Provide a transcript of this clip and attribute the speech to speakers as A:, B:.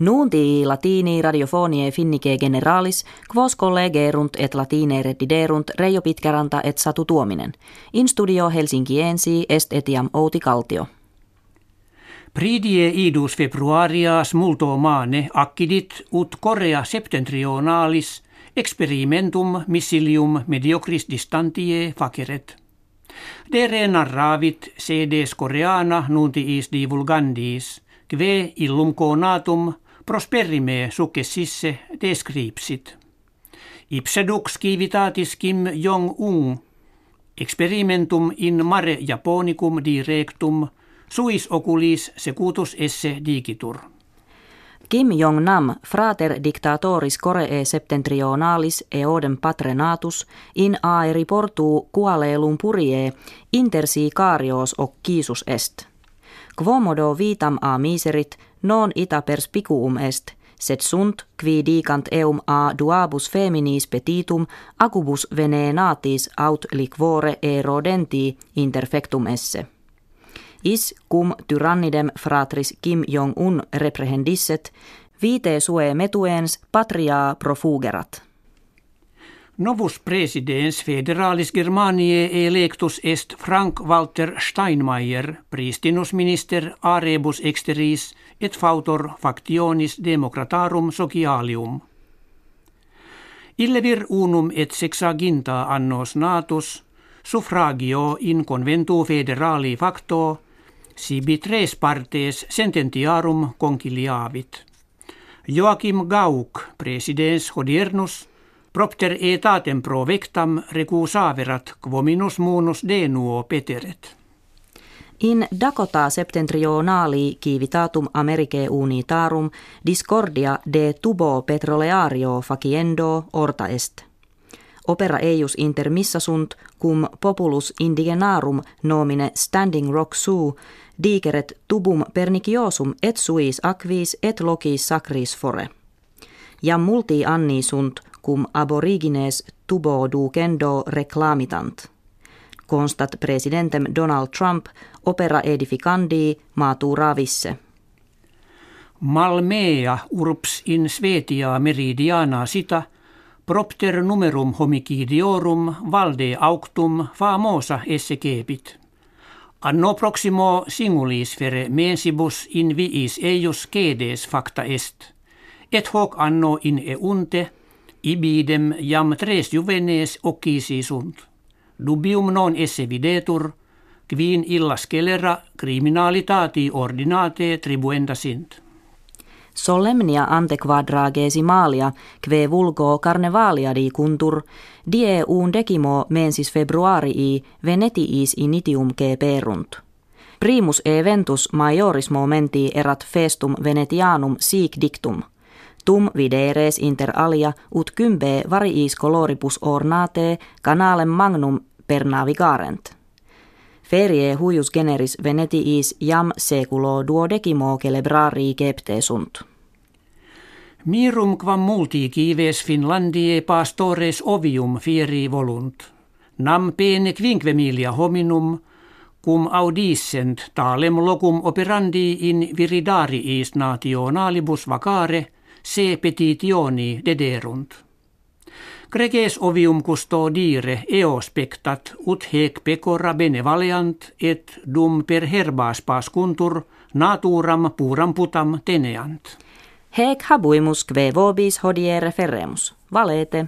A: Nuunti latini radiofonie finnike generalis, quos collegerunt et latine reddiderunt Reijo Pitkäranta et Satu Tuominen. In studio Helsinkiensi est etiam Outi Kaltio.
B: Pridie idus februarias multo maane accidit ut Korea septentrionalis experimentum missilium mediocris distantie faceret. Dere narravit sedes Koreana nuntiis divulgandis, kve illum conatum prosperime successisse descripsit. Ipsedux civitatis Kim Jong-un experimentum in mare Japonicum directum suis oculis secutus esse digitur.
A: Kim Jong-nam, frater dictatoris Koree septentrionalis eodem patrenatus, in aeri portu kualelum purie, intersi karios occisus est. Quomodo vitam a miserit, non ita perspicuum est, sed sunt qui dicant eum a duabus feminis petitum acubus venenatis aut liquore erodenti interfectum esse. Is cum tyrannidem fratris Kim Jong-un reprehendisset, vite sue metuens patria profugerat.
B: Novus presidens federalis Germaniae electus est Frank Walter Steinmeier, pristinus minister a rebus exteris et fautor factionis democratarum socialium. Illevir unum et sexaginta annos natus, suffragio in conventu federali facto, sibi tres partes sententiarum conciliavit. Joachim Gauck, presidens hodiernus, propter etatem provectam recusaverat quominus munus denuo peteret.
A: In Dakota septentrionali civitatum Americae unitarum discordia de tubo petroleario faciendo orta est. Opera eius intermissa sunt cum populus indigenarum nomine Standing Rock Sioux digeret tubum perniciosum et suis aquis et locis sacris fore. Ja multi anni sunt cum aborigines tubo ducendo reclamitant. Constat presidentem Donald Trump opera edificandi matura visse.
B: Malmea urps in Svetia meridiana sita, propter numerum homicidiorum valde auctum famosa esse kebit. Anno proximo singulis fere mensibus in viis eius cedes facta est, et hoc anno in eunte, ibidem jam tres juvenes occisi sunt. Dubium non esse videtur, quin illa scelera criminalitati ordinate tribuenda sint.
A: Solemnia ante quadragesimalia, kve vulgo carnevalia di kuntur, die un decimo mensis februarii venetiis initium ke perunt. Primus eventus majoris momenti erat festum venetianum sic dictum. Tum videres inter alia ut kymbe variis coloribus ornate canalem magnum per navigarent. Ferie huius generis venetiis jam seculo duodecimo celebrari kepte sunt.
B: Mirum quam multi kives Finlandie pastores ovium fieri volunt. Nam pene quinquemilia hominum, cum audissent talem locum operandi in viridariis nationalibus vacare, se petitioni dederunt. Greges ovium custodire eo spectat ut hec pecora benevaleant et dum per herbas pascuntur naturam puram putam teneant.
A: Hec habuimus kve vobis hodie referemus. Valete.